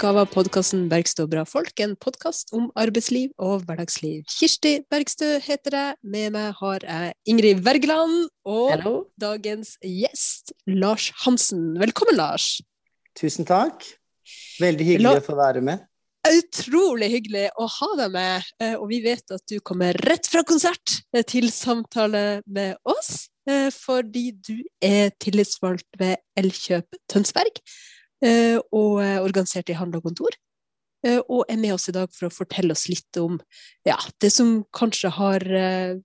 utgave av podkasten Bergstø bra folk, en podkast om arbeidsliv og hverdagsliv. Kirsti Bergstø heter jeg, med meg har jeg Ingrid Wergeland og Hello. dagens gjest Lars Hansen. Velkommen, Lars. Tusen takk. Veldig hyggelig å få være med. Utrolig hyggelig å ha deg med, eh, og vi vet at du kommer rett fra konsert eh, til samtale med oss, eh, fordi du er tillitsvalgt ved Elkjøp Tønsberg, og er organisert i handel og kontor, eh, og er med oss i dag for å fortelle oss litt om ja, det som kanskje har eh,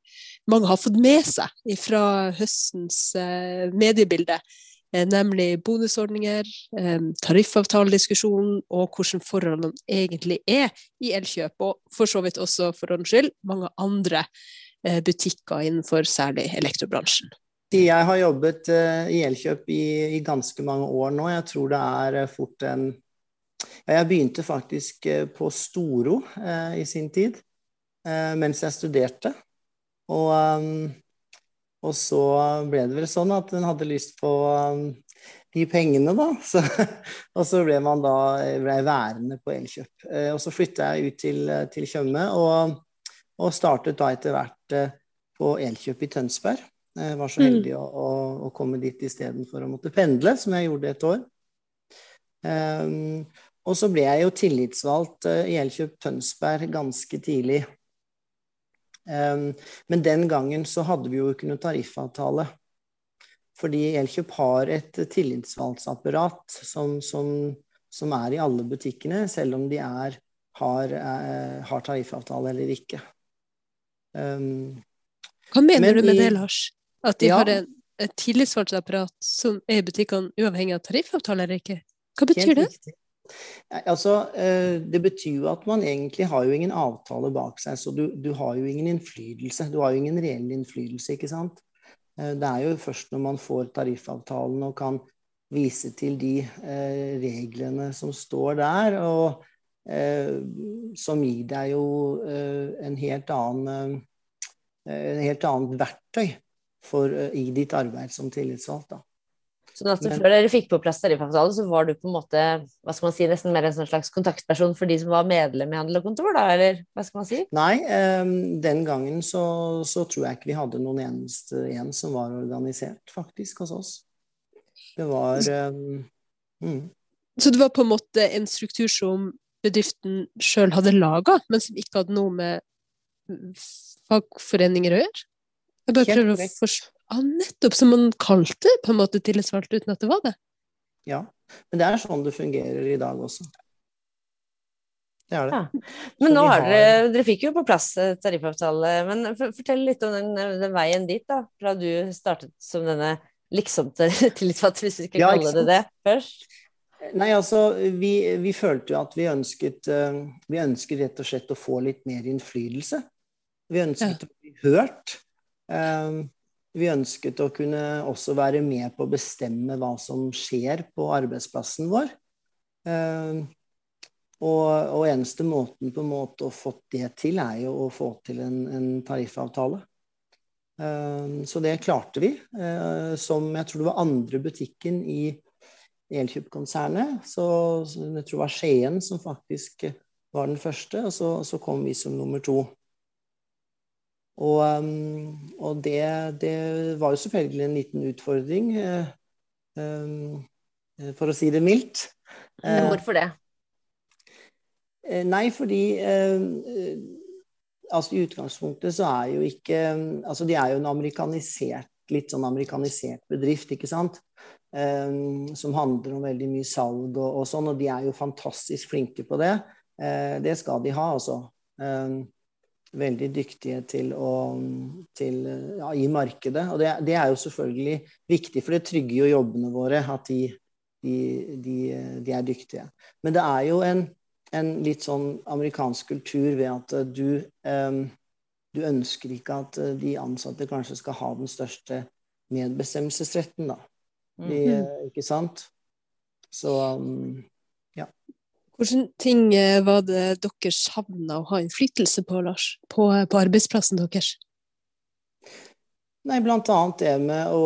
mange har fått med seg fra høstens eh, mediebilde, eh, nemlig bonusordninger, eh, tariffavtalediskusjonen og hvordan forholdene egentlig er i Elkjøp, og for så vidt også, for ordens skyld, mange andre eh, butikker innenfor særlig elektrobransjen. Jeg har jobbet eh, i Elkjøp i, i ganske mange år nå. Jeg tror det er eh, fort en Jeg begynte faktisk eh, på Storo i sin tid, mens jeg studerte. Og, og så ble det vel sånn at en hadde lyst på de pengene, da. Så, og så ble man da ble værende på Elkjøp. Og så flytta jeg ut til, til Tjøme, og, og startet da etter hvert på Elkjøp i Tønsberg. Jeg var så Mm. heldig å, å, å komme dit istedenfor å måtte pendle, som jeg gjorde et år. Um, og så ble jeg jo tillitsvalgt uh, i Elkjøp Tønsberg ganske tidlig. Um, men den gangen så hadde vi jo ikke noe tariffavtale. Fordi Elkjøp har et tillitsvalgtsapparat som, som, som er i alle butikkene, selv om de er, har, er, har tariffavtale eller ikke. Um, Hva mener Men du med i- det, Lars? At de Ja. har en, et tillitsvalgtapparat som er i butikkene uavhengig av tariffavtale eller ikke? Hva betyr Helt det? riktig. Altså, eh, det betyr jo at man egentlig har jo ingen avtale bak seg, så du, du har jo ingen innflytelse. Du har jo ingen reell innflytelse, ikke sant. Eh, Det er jo først når man får tariffavtalen og kan vise til de eh, reglene som står der, og som gir deg jo en helt annen en helt annet verktøy for, eh, i ditt arbeid som tillitsvalgt. Da. At Men- Før dere fikk på plass tariffavtale, så var du på en måte hva skal man si, nesten mer en sånn slags kontaktperson for de som var medlem i Handel og Kontor, da, eller hva skal man si? Nei, eh, den gangen så, så tror jeg ikke vi hadde noen eneste en som var organisert, faktisk, hos oss. Det var eh, mm, Så det var på en måte en struktur som bedriften sjøl hadde laga, men som ikke hadde noe med fagforeninger å gjøre? Jeg bare prøver å forstå ah, Nettopp som man kalte det på en måte tillitsvalgt uten at det var det. Ja. Men det er sånn det fungerer i dag også. Det er det. Ja. Men nå har dere, dere fikk jo på plass eh, tariffavtale, men for, fortell litt om den, den veien dit, da. Fra du startet som denne liksom tillitsvalgte, hvis vi skal Ja, kalle det det, først. Nei, altså, vi, vi følte jo at vi ønsket eh, Vi ønsket rett og slett å få litt mer innflytelse. Vi ønsket å bli hørt. Eh, vi ønsket å kunne også være med på å bestemme hva som skjer på arbeidsplassen vår. Eh, og, og eneste måten på en måte å få det til, er jo å få til en, en tariffavtale. Eh, så det klarte vi. som jeg tror det var andre butikken i Elkjøp-konsernet. Så jeg tror det var Skien som faktisk var den første, og så, så kom vi som nummer to. Og, um, og det, det var jo selvfølgelig en liten utfordring, eh, um, for å si det mildt. Men Eh, hvorfor det? Eh, Nei, fordi altså i utgangspunktet så er jo ikke Altså de er jo en amerikanisert, litt sånn amerikanisert bedrift, ikke sant? Som handler om veldig mye salg og, og sånn, og de er jo fantastisk flinke på det. Det skal de ha, altså. Veldig dyktige til å til, ja, i markedet. Og det, det er jo selvfølgelig viktig, for det trygger jo jobbene våre at de, de, de, de er dyktige. Men det er jo en en litt sånn amerikansk kultur ved at du, um, du ønsker ikke at de ansatte kanskje skal ha den største medbestemmelsesretten, da. De, Mm. -hmm. ikke sant? Så um, Hvilke ting eh, var det dere savna å ha innflytelse på, Lars? På, på arbeidsplassen deres? Nei, blant annet det med å,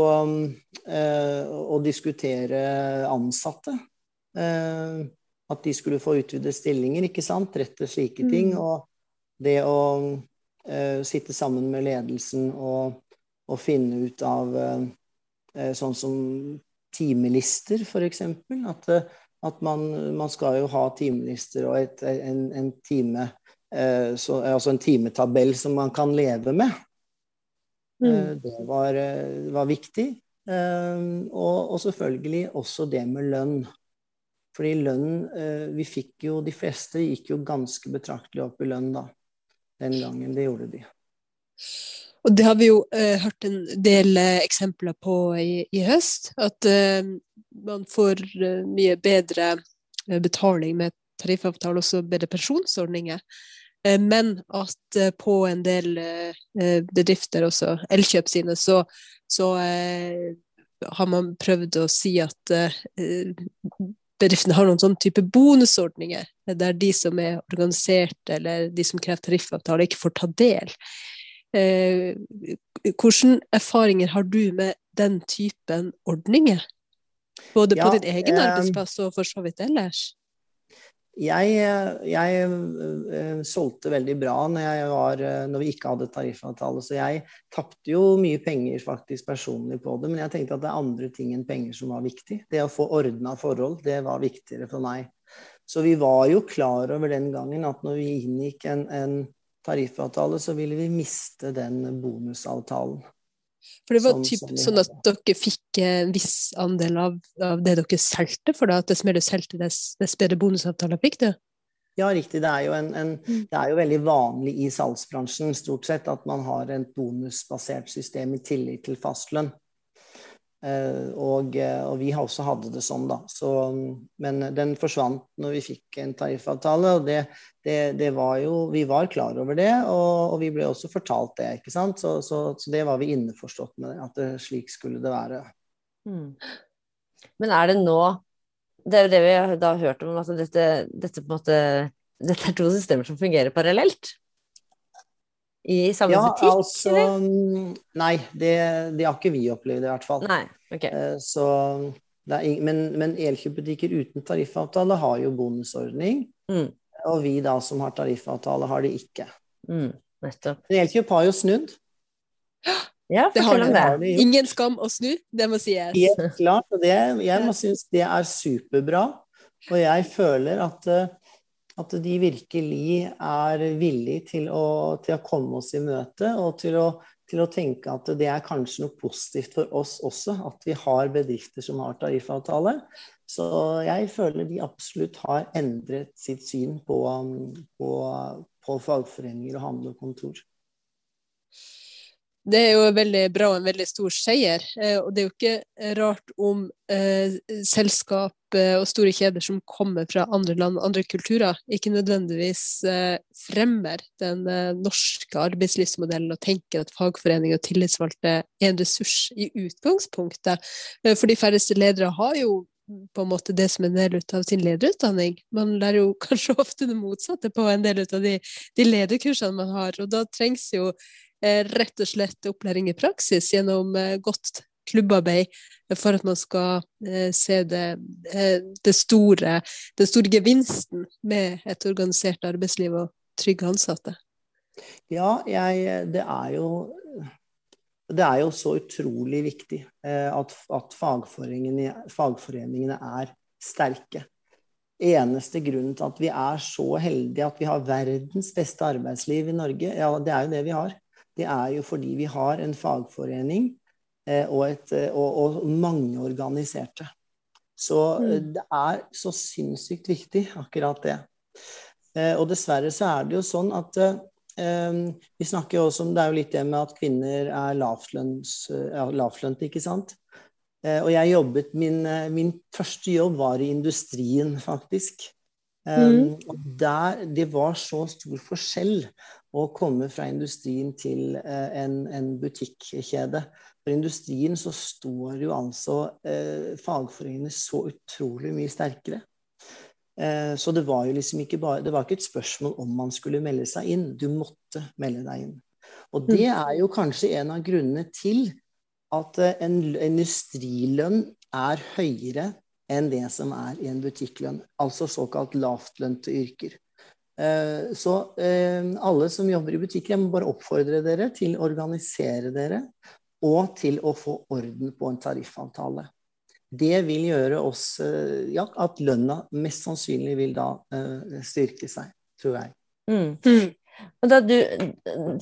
eh, å diskutere ansatte. Eh, at de skulle få utvidede stillinger, ikke sant. Rett til slike ting. Mm. Og det å eh, sitte sammen med ledelsen og, og finne ut av eh, eh sånn som timelister, f.eks. At, eh, at man, man, skal jo ha timelister og et, en, en time eh, så, Altså en timetabell som man kan leve med. Mm. Det var, var, viktig. Og, og, selvfølgelig også det med lønn. Fordi lønn eh, Vi fikk jo De fleste gikk jo ganske betraktelig opp i lønn da. Den gangen. Det gjorde de. Og det har vi jo eh, hørt en del eh, eksempler på i, i høst. At eh, man får eh, mye bedre eh, betaling med tariffavtale, også bedre pensjonsordninger. men at på en del bedrifter, også Elkjøp sine, så, så har man prøvd å si at bedriftene har noen sånn type bonusordninger, der de som er organisert eller de som krever tariffavtale, ikke får ta del. Eh, hvilke erfaringer har du med den typen ordninger? Både ja, på din egen eh, arbeidsplass og for så vidt ellers? Jeg, jeg uh, solgte veldig bra når, var, uh, når, vi ikke hadde tariffavtale, så jeg tapte jo mye penger faktisk personlig på det. Men jeg tenkte at det er andre ting enn penger som var viktig. Det å få ordna forhold, det var viktigere for meg. Så vi var jo klar over den gangen at når vi inngikk en, en tariffavtale, så ville vi miste den bonusavtalen. For det var sånn, typ, sånn at dere fikk en viss andel av, av det dere solgte for, da? At dess mer du solgte, dess, dess bedre bonusavtaler fikk du? Ja, riktig. Det er, jo en, en, mm. det er jo veldig vanlig i salgsbransjen stort sett at man har et bonusbasert system i tillit til fastlønn. Uh, og, og, vi også hadde det sånn, da. Så, men den forsvant når vi fikk en tariffavtale. Og det, det, det var jo Vi var klar over det, og, og, vi ble også fortalt det, ikke sant. Så, så, så det var vi innforstått med, at det, slik skulle det være. Mm. Men er det nå Det er jo det vi har da hørt om, at dette, dette på en måte Dette er to systemer som fungerer parallelt? I samme ja, butikk? Altså, nei, det, det, har ikke vi opplevd i hvert fall. Nei, okay. Eh, så, er, men, men elkjøpbutikker uten tariffavtale har jo bonusordning. Mm. Og vi da som har tariffavtale, har det ikke. Mm, nettopp. Men Elkjøp har jo snudd. Ja, det har det. Har de Ingen skam å snu, det må sies. Helt klart. Og det, jeg må synes det er superbra. Og jeg føler at uh, at de virkelig er villige til å, til å komme oss i møte, og til å, til å, tenke at det er kanskje noe positivt for oss også, at vi har bedrifter som har tariffavtale. Så jeg føler de absolutt har endret sitt syn på, på, på fagforeninger og handel og kontor. Det er jo veldig bra og en veldig stor seier. Eh, og det er jo ikke rart om eh, selskap eh, og store kjeder som kommer fra andre land, andre kulturer, ikke nødvendigvis eh, fremmer den eh, norske arbeidslivsmodellen og tenker at fagforening og tillitsvalgte er en ressurs i utgangspunktet. Eh, for de færreste ledere har jo på en måte det som er en del av sin lederutdanning. Man lærer jo kanskje ofte det motsatte på en del av de, de lederkursene man har, og da trengs jo Eh, rett og slett opplæring i praksis gjennom eh, godt klubbarbeid for at man skal eh, se det, det store, den store gevinsten med et organisert arbeidsliv og trygge ansatte. Ja, jeg, det er jo det er jo så utrolig viktig at, at fagforeningene, fagforeningene, er sterke. Eneste grunnen til at vi er så heldige at vi har verdens beste arbeidsliv i Norge, ja, det er jo det vi har det er jo fordi vi har en fagforening eh, og, et, eh, og, og, mange organiserte. Så eh, mm. det er så sinnssykt viktig, akkurat det. Og dessverre så er det jo sånn at vi snakker jo også om Det er jo litt det med at kvinner er lavtlønte, ikke sant? Og jeg jobbet min, min første jobb var i industrien, faktisk. Mm. og der, det var så stor forskjell å komme fra industrien til eh, en, en butikkjede. For industrien så står jo altså eh, fagforeningene så utrolig mye sterkere. Eh, så det var jo liksom ikke bare Det var ikke et spørsmål om man skulle melde seg inn, du måtte melde deg inn. Og det mm. er jo kanskje en av grunnene til at eh, en industrilønn er høyere enn det som er i en butikklønn, altså såkalt lavtlønte yrker. Eh, så eh, alle som jobber i butikker, jeg må bare oppfordre dere til å organisere dere og til å få orden på en tariffavtale. Det vil gjøre oss eh, ja, at lønna mest sannsynlig vil da styrke seg, tror jeg. Mm. mm. Og da du,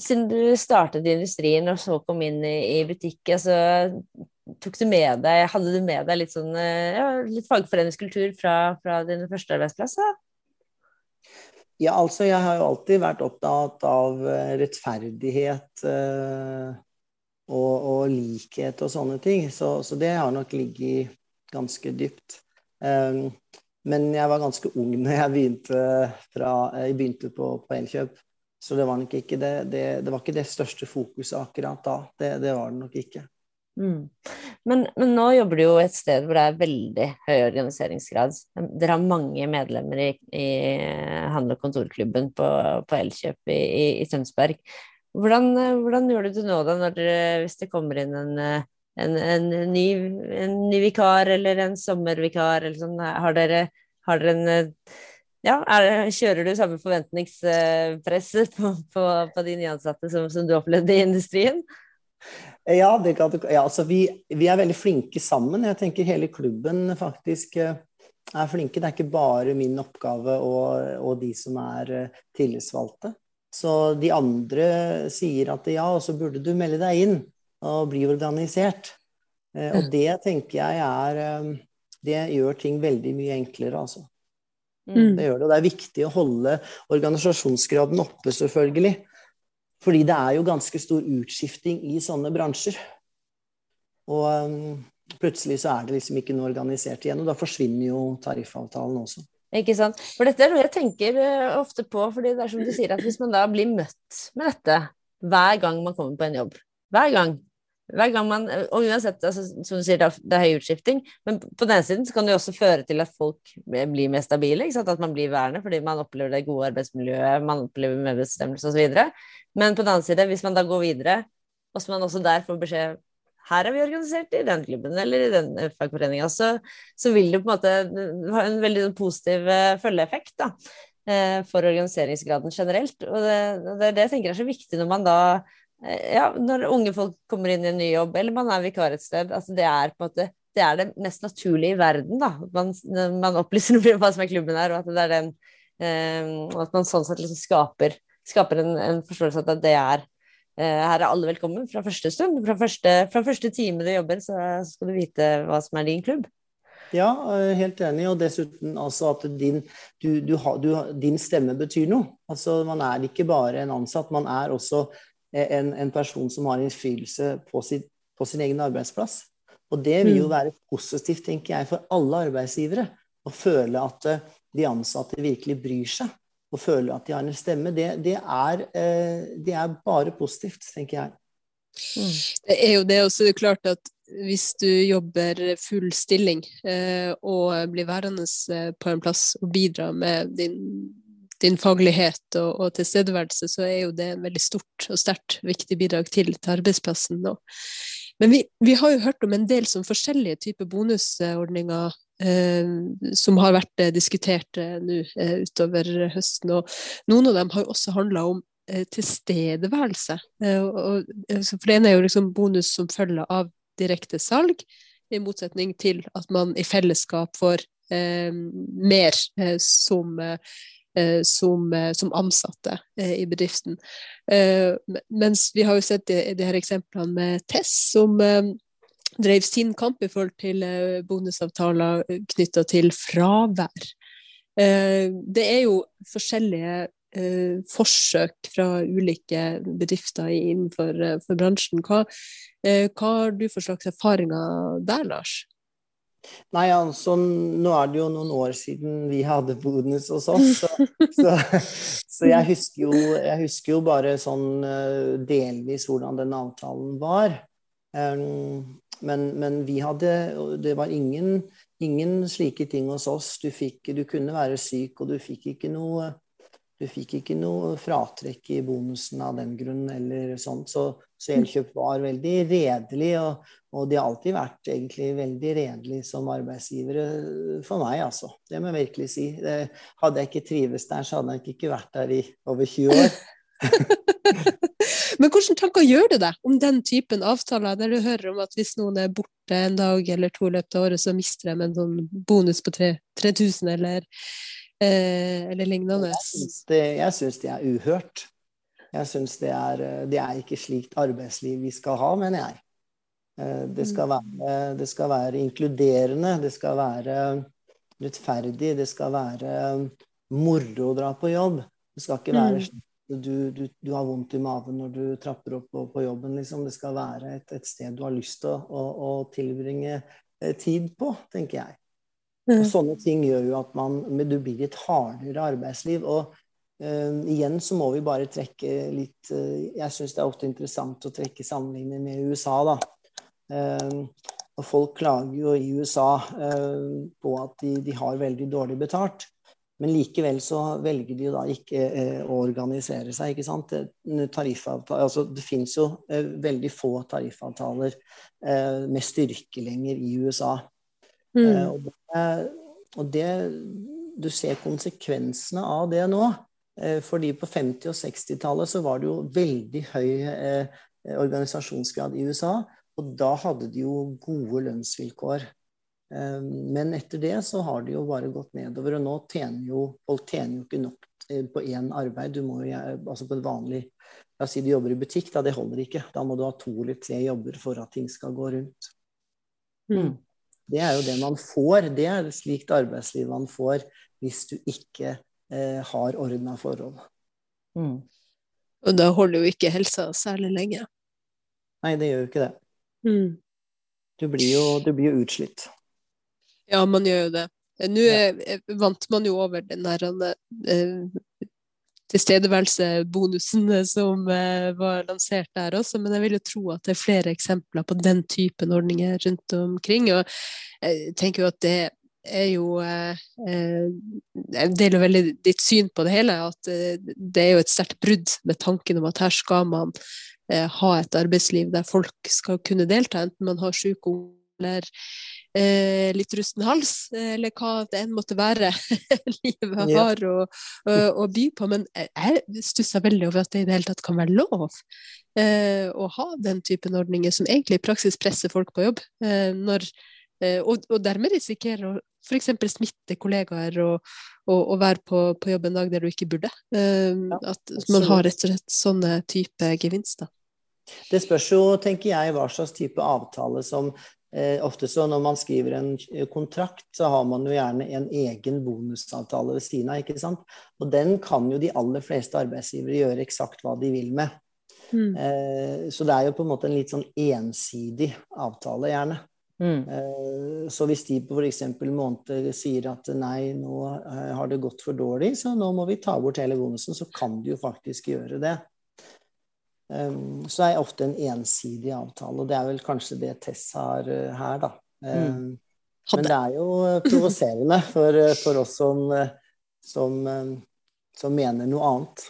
siden du startet i industrien og så kom inn i, i butikk, altså, tok du med deg, hadde du med deg litt sånn ja, litt fagforeningskultur fra, fra din første arbeidsplass? Da? Ja, altså jeg har jo alltid vært opptatt av eh, rettferdighet eh, og, og, likhet og sånne ting. Så, så det har nok ligget ganske dypt. Um, men jeg var ganske ung når jeg begynte, fra, jeg begynte på, på Elkjøp. Så det var nok ikke det, det, det, var ikke det største fokuset akkurat da. Det, det var det nok ikke. Mm. Men, men, nå jobber du jo et sted hvor det er veldig høy organiseringsgrad. Dere har mange medlemmer i, i handel- og kontorklubben på, på Elkjøp i, i, i Tønsberg. Hvordan, hvordan, gjør du det nå, da, dere, hvis det kommer inn en, en, en, ny, en, ny, vikar eller en sommervikar? Eller sånn? Har dere, har dere en ja, er, kjører du samme forventningspress på, på, på de nyansatte som, som, du opplevde i industrien? Ja, kan, ja altså vi, vi, er veldig flinke sammen. Jeg tenker hele klubben faktisk eh, er flinke. Det er ikke bare min oppgave og, og de som er eh, tillitsvalgte. Så de andre sier at ja, og så burde du melde deg inn og bli organisert. Eh, og det tenker jeg er Det gjør ting veldig mye enklere, altså. Mm. Det gjør det. Og det er viktig å holde organisasjonsgraden oppe, selvfølgelig. Fordi det er jo ganske stor utskifting i sånne bransjer. Og um, plutselig så er det liksom ikke noe organisert igjen, og da forsvinner jo tariffavtalen også. Ikke sant. For dette er noe jeg tenker uh, ofte på, fordi det er som du sier, at hvis man da blir møtt med dette hver gang man kommer på en jobb, hver gang, hver gang man, og uansett, altså, som du sier, det er høy utskifting, men på den ene siden kan det jo også føre til at folk blir mer stabile, at man blir værende fordi man opplever det gode arbeidsmiljøet, man opplever medbestemmelse osv. Men på den annen side, hvis man da går videre, og så man også der får beskjed her er vi organisert i den klubben eller i den fagforeninga, så, så, vil det på en måte ha en veldig positiv eh, følgeeffekt da, eh, for organiseringsgraden generelt. Og det, det, det jeg tenker er så viktig når man da Eh, ja, når unge folk kommer inn i en ny jobb, eller man er vikar et sted. Altså det er måte det er det mest naturlige i verden, da. Man, man opplyser hva som er klubben her, og at det er den eh, At man sånn sett liksom skaper, skaper en, en, forståelse av at det er eh, Her er alle velkommen fra første stund. Fra første, fra første time du jobber, så skal du vite hva som er din klubb. Ja, eh, helt enig. Og dessuten altså at din, du, du, du, din stemme betyr noe. Altså Man er ikke bare en ansatt, man er også en, en person som har innflytelse på, på, sin egen arbeidsplass. Og det vil jo mm. være positivt, tenker jeg, for alle arbeidsgivere. Å føle at eh, de ansatte virkelig bryr seg, og føle at de har en stemme. Det, det, er, eh, det er, bare positivt, tenker jeg. Mm. Det er jo det også. Det er klart at hvis du jobber full stilling eh, og blir værende på en plass og bidrar med din din faglighet og, og, tilstedeværelse, så er jo det en veldig stort og sterkt viktig bidrag til, til arbeidsplassen. nå. Men vi, vi, har jo hørt om en del som forskjellige typer bonusordninger eh, som har vært eh, diskutert eh, nå eh, utover høsten. Og noen av dem har jo også handla om eh, tilstedeværelse. Eh, og, for det ene er jo liksom bonus som følger av direkte salg, i motsetning til at man i fellesskap får mer som som, eh, som, ansatte eh, i bedriften. mens vi har jo sett de, de her eksemplene med Tess, som drev sin kamp i forhold til bonusavtaler knytta til fravær. Det er jo forskjellige forsøk fra ulike bedrifter innenfor bransjen. Hva, hva har du for slags erfaringer der, Lars? Nei, altså, nå er det jo noen år siden vi hadde bonus hos oss, så, så, så jeg, husker jo, jeg, husker jo, bare sånn uh, delvis hvordan den avtalen var. Men, men, vi hadde Det var ingen, ingen, slike ting hos oss. Du, fikk, du kunne være syk, og du fikk ikke noe du fikk ikke noe fratrekk i bonusen av den grunn eller sånt. Så, så Elkjøp var veldig redelig, og, og, de har alltid vært egentlig veldig redelige som arbeidsgivere for meg, altså. Det må jeg virkelig si. Det, hadde jeg ikke trives der, så hadde jeg ikke vært der i over 20 år. Men hvilke tanker gjør du deg om den typen avtaler, der du hører om at hvis noen er borte en dag eller to i løpet av året, så mister de en sånn bonus på 3000 eller eh, eller lignende. Jeg syns det, er uhørt. Jeg syns det er Det er ikke slikt arbeidsliv vi skal ha, mener jeg. Eh, det skal, mm. være, det skal være inkluderende, det skal være rettferdig, det skal være moro å dra på jobb. Det skal ikke være slik du, du, du, har vondt i maven når du trapper opp på, på jobben. Liksom. Det skal være et, et, sted du har lyst til å, å, å tilbringe eh, tid på, tenker jeg. Og mm. sånne ting gjør jo at man, du blir et hardere arbeidsliv. Og uh, igjen så må vi bare trekke litt uh, Jeg syns det er ofte interessant å trekke sammenligninger med USA, da. Uh, og folk klager jo i USA på at de, de, har veldig dårlig betalt. Men likevel så velger de jo da ikke å organisere seg, ikke sant. Tariffavtaler Altså, det fins jo veldig få tariffavtaler med styrke lenger i USA. Mm. Og, det, og det, Du ser konsekvensene av det nå. Eh, fordi på 50- og 60-tallet så var det jo veldig høy eh, organisasjonsgrad i USA. Og da hadde de jo gode lønnsvilkår. Eh, men etter det så har det jo bare gått nedover. Og nå tjener jo folk tjener jo ikke nok på én arbeid. Du må jo, altså på et vanlig La oss si du jobber i butikk, da det holder ikke. Da må du ha to eller tre jobber for at ting skal gå rundt. Mm. Det er jo det man får. Det er et slikt arbeidsliv man får hvis du ikke eh, har ordna forhold. Mm. Og da holder jo ikke helsa særlig lenge. Nei, det gjør jo ikke det. Mm. Du, blir jo, du, blir jo, utslitt. Ja, man gjør jo det. Nå ja. vant man jo over den der eh, tilstedeværelsebonusen som eh, var lansert der også, men jeg vil jo tro at det er flere eksempler på den typen ordninger rundt omkring. Og jeg tenker jo at det er jo eh, eh, Jeg deler veldig ditt syn på det hele, at det er jo et sterkt brudd med tanken om at her skal man ha et arbeidsliv der folk skal kunne delta, enten man har syke eller eh, litt rusten hals, eller hva det enn måtte være livet har å, å, by på. Men jeg stusser veldig over at det i det hele tatt kan være lov eh, å ha den typen ordninger som egentlig i praksis presser folk på jobb. Eh, når, eh, og, og, dermed risikerer å f.eks. smitte kollegaer og, og, og være på, på, jobb en dag der du ikke burde. Eh, ja, at man har rett og slett sånne type gevinster. Det spørs jo, tenker jeg, hva slags type avtale som Eh, ofte så når man skriver en eh, kontrakt, så har man jo gjerne en egen bonusavtale ved siden av. ikke sant? Og den kan jo de aller fleste arbeidsgivere gjøre eksakt hva de vil med. Mm. Eh, så det er jo på en måte en litt sånn ensidig avtale, gjerne. Mm. Eh, så hvis de på f.eks. måned sier at nei, nå eh, har det gått for dårlig, så nå må vi ta bort hele bonusen, så kan de jo faktisk gjøre det. Um, så er det ofte en ensidig avtale, og det er vel kanskje det Tess har uh, her, da. Mm. Men det er jo uh, provoserende for, uh, for, oss som, som, som mener noe annet.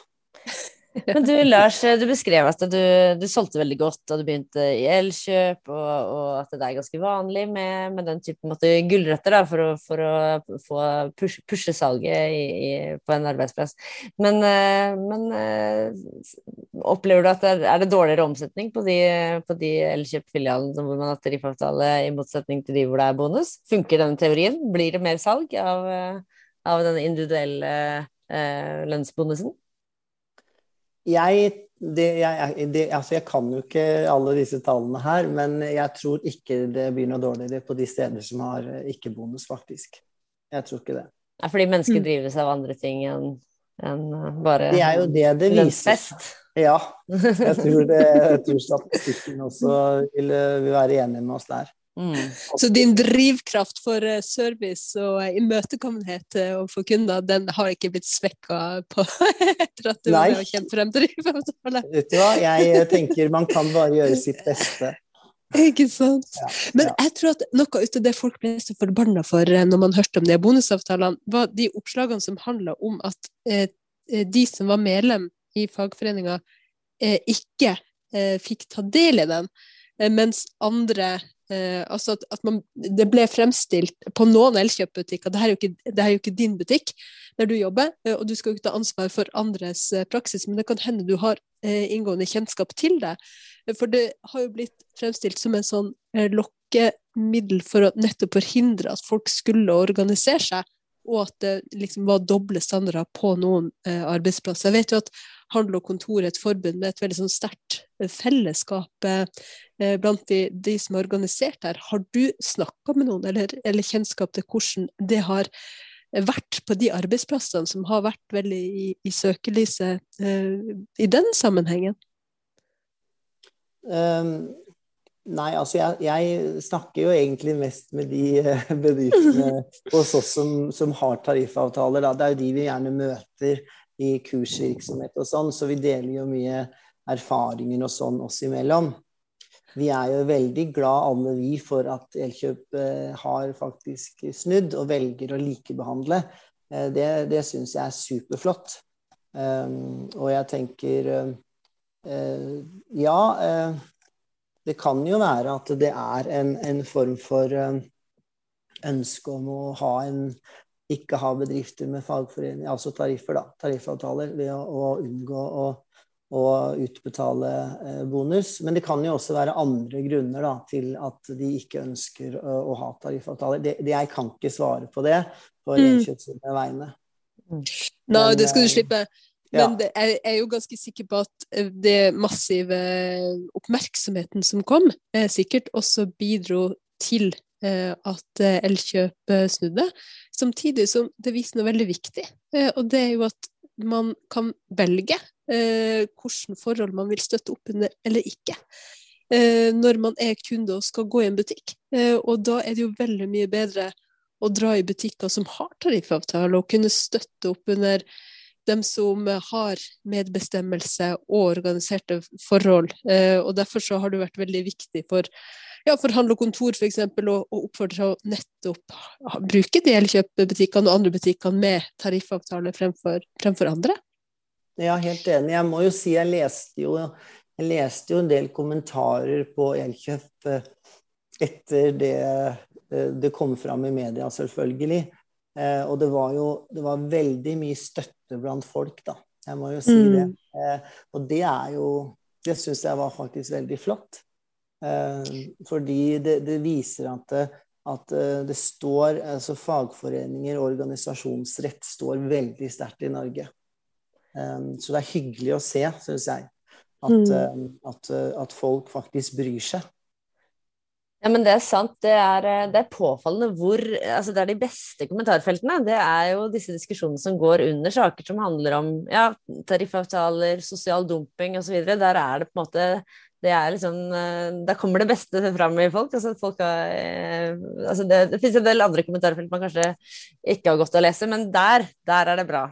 Men du Lars, du beskrev at du, du, solgte veldig godt da du begynte i Elkjøp, og, og, at det er ganske vanlig med, med den typen gulrøtter for, å, for å få push, pushe salget i, i, på en arbeidsplass. Men, eh, men, eh, opplever du at det er, er det dårligere omsetning på de, på de Elkjøp-filialene hvor man har tariffavtale, i motsetning til de hvor det er bonus? Funker denne teorien? Blir det mer salg av, av den individuelle eh, lønnsbonusen? Jeg, det, jeg, det, altså jeg kan jo ikke alle disse tallene her, men jeg tror ikke det blir noe dårligere på de steder som har eh, ikke-bonus, faktisk. Jeg tror ikke det. Nei, fordi mennesker mm. drives av andre ting enn en eh, bare Det er jo det det viser. Ja. Jeg tror, det, jeg tror statistikken også vil, vil være enig med oss der. Mm. Så din drivkraft for eh, service og eh, imøtekommenhet eh, overfor kunder, den har ikke blitt svekka etter at du Nei. har kjent frem til drivavtale? Vet du hva, jeg tenker man kan bare gjøre sitt beste. Ikke sant. Ja, Men jeg tror at noe ut av det folk ble så forbanna for når man hørte om de bonusavtalene, var de oppslagene som handla om at eh, de som var medlem i fagforeninga, ikke fikk ta del i den, mens andre altså at, at man, Det ble fremstilt på noen Elkjøp-butikker, det, det, er jo ikke din butikk der du jobber, og du skal jo ikke ta ansvar for andres praksis, men det kan hende du har inngående kjennskap til det. For det har jo blitt fremstilt som en sånn lokkemiddel for å nettopp forhindre at folk skulle organisere seg, og at det liksom var doble standarder på noen eh, arbeidsplasser. Jeg vet jo at Handel og Kontor er et forbund med et veldig sånn sterkt eh, fellesskap eh, blant de, de, som er organisert her. Har du snakka med noen, eller, eller, kjennskap til hvordan det har vært på de arbeidsplassene som har vært veldig i, i søkelyset eh, i den sammenhengen? Um, nei, altså jeg, jeg, snakker jo egentlig mest med de eh, bedriftene hos oss som, som har tariffavtaler. Da. Det er jo de vi gjerne møter i kursvirksomhet og sånn, så vi deler jo mye erfaringer og sånn oss imellom. Vi er jo veldig glad alle vi for at Elkjøp eh, har faktisk snudd og velger å likebehandle. Eh, det det syns jeg er superflott. Og jeg tenker ja, det kan jo være at det er en, en form for eh, ønske om å ha en ikke ha bedrifter med fagforening, altså tariffer, da, tariffavtaler, ved å, å unngå å, å utbetale eh, bonus. Men det kan jo også være andre grunner da, til at de ikke ønsker å, å ha tariffavtaler. Det, det, jeg kan ikke svare på det på Gjenkjøpts mm. vegne. Nei, det skal du slippe. Men det, jeg er jo ganske sikker på at eh, det massive oppmerksomheten som kom, eh, sikkert også bidro til eh, at Elkjøp snudde. Samtidig som det viser noe veldig viktig, og det er jo at man kan velge hvilke forhold man vil støtte opp under eller ikke. Når man er kunde og skal gå i en butikk. Og da er det jo veldig mye bedre å dra i butikker som har tariffavtale, og kunne støtte opp under dem som har medbestemmelse og organiserte forhold. Eh, og Derfor så har det vært veldig viktig for, ja, for Handel og Kontor f.eks. å, å oppfordre til å nettopp bruke delkjøpebutikkene og andre butikkene med tariffavtale fremfor, fremfor andre. Ja, helt enig. Jeg må jo si jeg leste jo, jeg leste jo en del kommentarer på Elkjøp eh, etter det eh, det kom fram i media, selvfølgelig. Og det var jo det var veldig mye støtte blant folk, da. Jeg må jo si mm. det. Eh, og det er jo Det syns jeg var faktisk veldig flott. Eh, fordi det, det, viser at, at eh, det står altså Fagforeninger og organisasjonsrett står veldig sterkt i Norge. Eh, så det er hyggelig å se, syns jeg, at, mm. Eh, at, eh, at folk faktisk bryr seg. Ja, men det er sant. Det er, eh, det er, påfallende hvor Altså, det er de beste kommentarfeltene. Det er jo disse diskusjonene som går under saker som handler om ja, tariffavtaler, sosial dumping osv. Der er det på en måte det er liksom eh, Da kommer det beste fram i folk. Altså, folk har, eh, altså det, det finnes en del andre kommentarfelt man kanskje ikke har gått å lese, men der, der er det bra.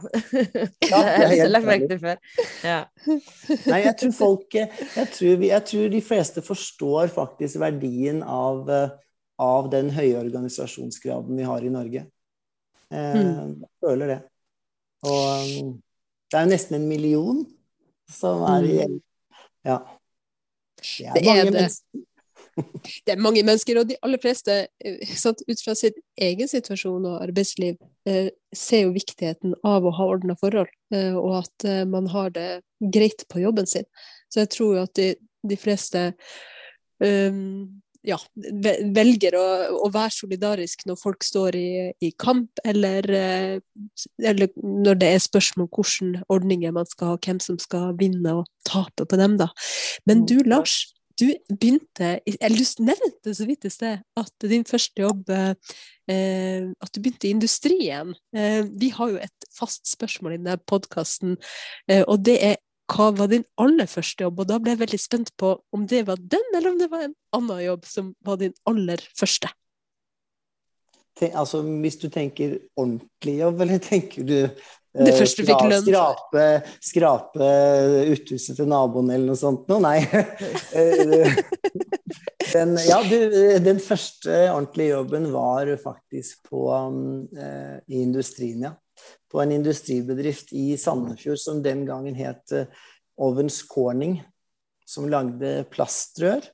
Ja, det er lagt merke til før. Ja. Nei, jeg tror folk jeg tror, jeg tror, de fleste forstår faktisk verdien av, av den høye organisasjonsgraden vi har i Norge. Eh, mm. Jeg føler det. Og det er jo nesten en million som er i mm. Ja. Det er, det, det er mange mennesker, og de aller fleste, eh, sant, ut fra sin egen situasjon og arbeidsliv, eh, ser jo viktigheten av å ha ordna forhold, eh, og at man har det greit på jobben sin. Så jeg tror jo at de, de fleste um, ja, velger å, å, være solidarisk når folk står i, i kamp, eller, eh, eller, når det er spørsmål om hvilke ordninger man skal ha, hvem som skal vinne og tape på dem. da. Men du, mm, Lars, du begynte Eller du nevnte så vidt i sted at din første jobb eh, At du begynte i industrien. Eh, vi har jo et fast spørsmål i denne podkasten, eh, og det er hva var din aller første jobb? Og da ble jeg veldig spent på om det var den, eller om det var en annen jobb som var din aller første. Ten, altså, hvis du tenker ordentlig jobb, eller tenker du det første du fikk lønn. Skrape, skrape uthuset til naboen eller noe sånt noe? Nei. Eh, den, ja, du, den første ordentlige jobben var faktisk på, um, i industrien, ja. På en industribedrift i Sandefjord som den gangen het eh, Ovens Corning, som lagde plastrør.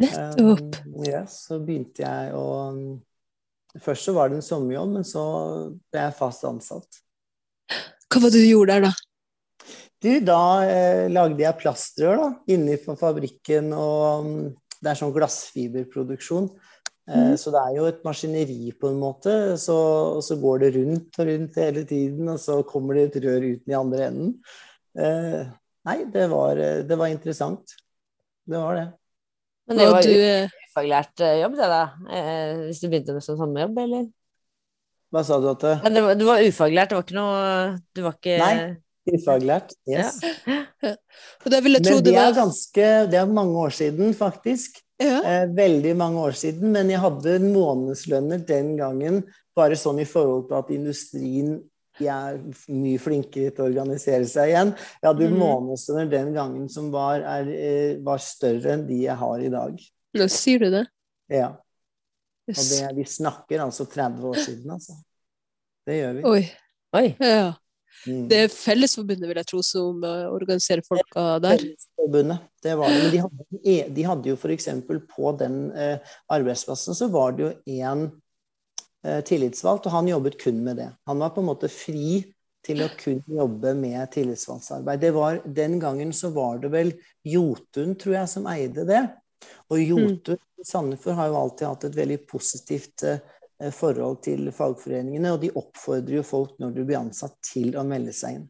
Nettopp. Um, ja, så begynte jeg å Først så var det en sommerjobb, men så ble jeg fast ansatt. Hva var det du gjorde der, da? Du, da eh, lagde jeg plastrør da, inne på fabrikken, og um, det er sånn glassfiberproduksjon. Eh, Mhm. Så det er jo et maskineri på en måte, så, og så går det rundt og rundt hele tiden, og så kommer det et rør ut i andre enden. Eh, nei, det var, eh, det var interessant. Det var det. Men det var jo eh, ufaglært eh, jobb, det da? Eh, hvis du begynte med sånn sommerjobb, eller? Hva sa du at det? Men det var, du var ufaglært, det var ikke noe Du var ikke Nei. Ufaglært? Yes. og det vil jeg tro Men det det er ganske Det er mange år siden, faktisk. Ja. Eh, veldig mange år siden. Men jeg hadde månedslønner den gangen, bare sånn i forhold til at industrien er mye flinkere til å organisere seg igjen. Jeg hadde mm. månedslønner den gangen som var, er, eh, var større enn de jeg har i dag. Nå sier du det. Ja. Og det, vi snakker altså 30 år siden, altså. Det gjør vi. Oi. Oi. Ja. Mm. Det er Fellesforbundet, vil jeg tro, som eh, organiserer folka der. Fellesforbundet, det var det. Men de hadde, e- de hadde jo f.eks. på den eh, arbeidsplassen så var det jo én eh, tillitsvalgt, og han jobbet kun med det. Han var på en måte fri til å kun jobbe med var, den gangen så var det vel Jotun, tror jeg, som eide det. Og Jotun i Sandefjord har jo alltid hatt et veldig positivt eh, forhold til fagforeningene, og de oppfordrer jo folk når du blir ansatt til å melde seg inn.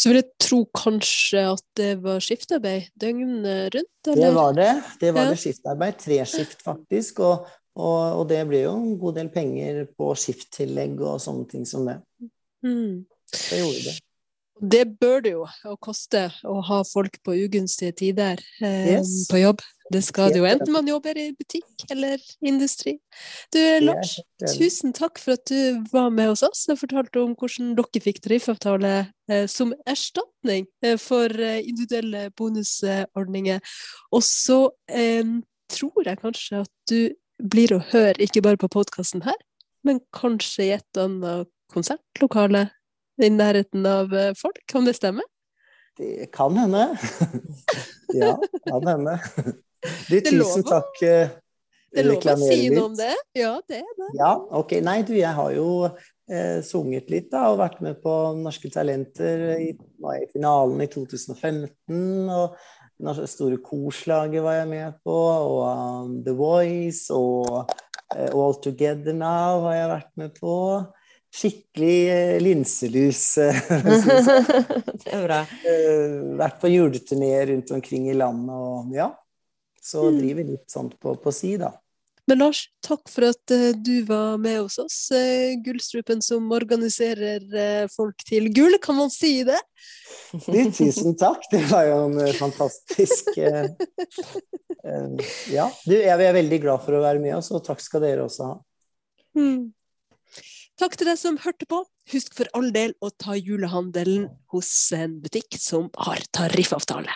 Så vil jeg tro kanskje at det var skiftarbeid døgnet rundt, Det var det. Det var Ja. det skiftarbeid. Treskift, faktisk. Og, og, og det ble jo en god del penger på skifttillegg og sånne ting som det. Mm. Det gjorde det. Det bør det jo å koste å ha folk på ugunstige tider eh, Yes. på jobb. Det skal det jo, enten man jobber i butikk eller industri. Du, Lars, tusen takk for at du var med hos oss og fortalte om hvordan dere fikk tariffavtale eh, som erstatning eh, for eh, individuelle bonusordninger. Og så eh, tror jeg kanskje at du blir å høre, ikke bare på podkasten her, men kanskje i et annet konsertlokale i nærheten av eh, folk, kan det stemme? Det kan hende. ja, kan hende. Du, Det tusen takk. eh, Det er lov å si noe om det? Ja, det er det. Ja, ok. Nei, du, jeg har jo eh, sunget litt, da, og vært med på Norske Talenter. I, i finalen i 2015. Og det store korslaget var jeg med på. Og um, The Voice og uh, All Together Now har jeg vært med på. Skikkelig eh, linselus. eh, det er bra. eh, vært på juleturné rundt omkring i landet og ja. Så Mm. driver litt sånt på, på si, da. Men Lars, takk for at du var med hos oss. Gullstrupen som organiserer folk til gull, kan man si det? Du, tusen takk. Det var jo en fantastisk Ja. Du, jeg er veldig glad for å være med oss, og takk skal dere også ha. Mm. Takk til deg som hørte på. Husk for all del å ta julehandelen hos en butikk som har tariffavtale.